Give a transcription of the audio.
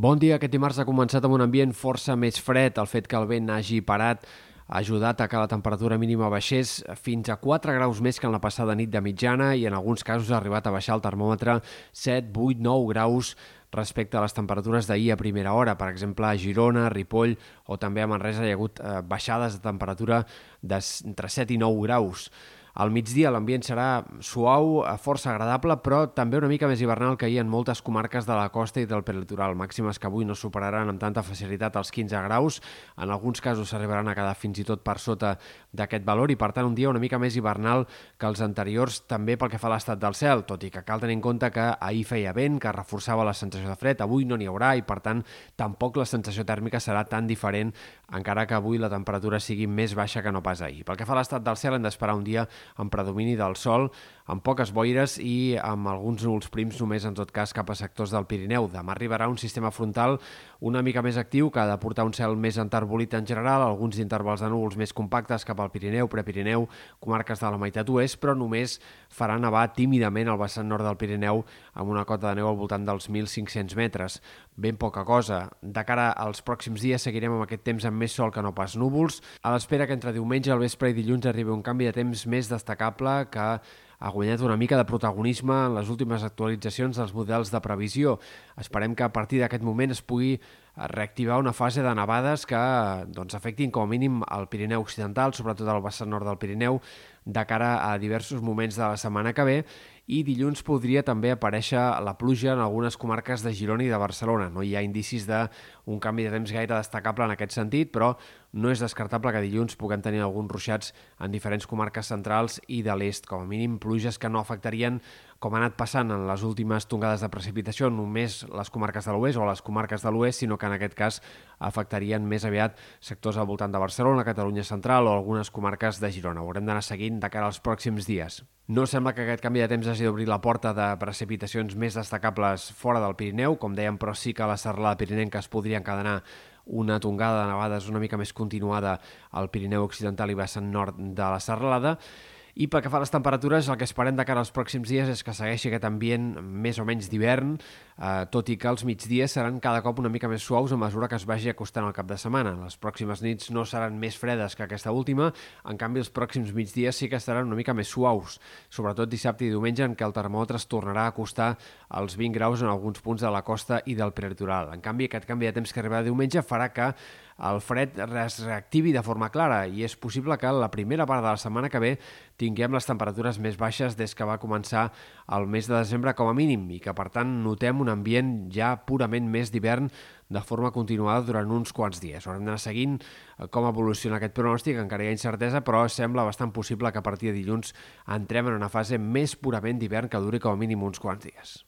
Bon dia. Aquest dimarts ha començat amb un ambient força més fred. El fet que el vent hagi parat ha ajudat a que la temperatura mínima baixés fins a 4 graus més que en la passada nit de mitjana i en alguns casos ha arribat a baixar el termòmetre 7, 8, 9 graus respecte a les temperatures d'ahir a primera hora. Per exemple, a Girona, Ripoll o també a Manresa hi ha hagut eh, baixades de temperatura d'entre 7 i 9 graus. Al migdia l'ambient serà suau, eh, força agradable, però també una mica més hivernal que ahir en moltes comarques de la costa i del prelitoral. Màximes que avui no superaran amb tanta facilitat els 15 graus. En alguns casos s'arribaran a quedar fins i tot per sota d'aquest valor i, per tant, un dia una mica més hivernal que els anteriors també pel que fa a l'estat del cel, tot i que cal tenir en compte que ahir feia vent, que reforçava la sensació de fred, avui no n'hi haurà i, per tant, tampoc la sensació tèrmica serà tan diferent, encara que avui la temperatura sigui més baixa que no pas ahir. Pel que fa a l'estat del cel, hem d'esperar un dia amb predomini del sol, amb poques boires i amb alguns núvols prims només en tot cas cap a sectors del Pirineu. Demà arribarà un sistema frontal una mica més actiu que ha de portar un cel més enterbolit en general, alguns intervals de núvols més compactes cap al Pirineu, Prepirineu, comarques de la meitat oest, però només farà nevar tímidament al vessant nord del Pirineu amb una cota de neu al voltant dels 1.500 metres. Ben poca cosa. De cara als pròxims dies seguirem amb aquest temps amb més sol que no pas núvols, a l'espera que entre diumenge, el vespre i dilluns arribi un canvi de temps més destacable que ha guanyat una mica de protagonisme en les últimes actualitzacions dels models de previsió. Esperem que a partir d'aquest moment es pugui reactivar una fase de nevades que doncs, afectin com a mínim el Pirineu Occidental, sobretot el vessant nord del Pirineu, de cara a diversos moments de la setmana que ve i dilluns podria també aparèixer la pluja en algunes comarques de Girona i de Barcelona. No hi ha indicis d'un canvi de temps gaire destacable en aquest sentit, però no és descartable que dilluns puguem tenir alguns ruixats en diferents comarques centrals i de l'est, com a mínim pluges que no afectarien com ha anat passant en les últimes tongades de precipitació, només les comarques de l'oest o les comarques de l'oest, sinó que en aquest cas afectarien més aviat sectors al voltant de Barcelona, Catalunya Central o algunes comarques de Girona. Ho haurem d'anar seguint de cara als pròxims dies. No sembla que aquest canvi de temps hagi d'obrir la porta de precipitacions més destacables fora del Pirineu, com dèiem, però sí que a la serralada pirinenca es podria encadenar una tongada de nevades una mica més continuada al Pirineu Occidental i vessant nord de la serralada, i pel que fa a les temperatures, el que esperem de cara als pròxims dies és que segueixi aquest ambient més o menys d'hivern, eh, tot i que els migdies seran cada cop una mica més suaus a mesura que es vagi acostant al cap de setmana. Les pròximes nits no seran més fredes que aquesta última, en canvi els pròxims migdies sí que estaran una mica més suaus, sobretot dissabte i diumenge en què el termòmetre es tornarà a acostar als 20 graus en alguns punts de la costa i del prelitoral. En canvi, aquest canvi de temps que arribarà diumenge farà que el fred es reactivi de forma clara i és possible que la primera part de la setmana que ve tinguem les temperatures més baixes des que va començar el mes de desembre com a mínim i que per tant notem un ambient ja purament més d'hivern de forma continuada durant uns quants dies. Haurem d'anar seguint eh, com evoluciona aquest pronòstic, encara hi ha incertesa, però sembla bastant possible que a partir de dilluns entrem en una fase més purament d'hivern que duri com a mínim uns quants dies.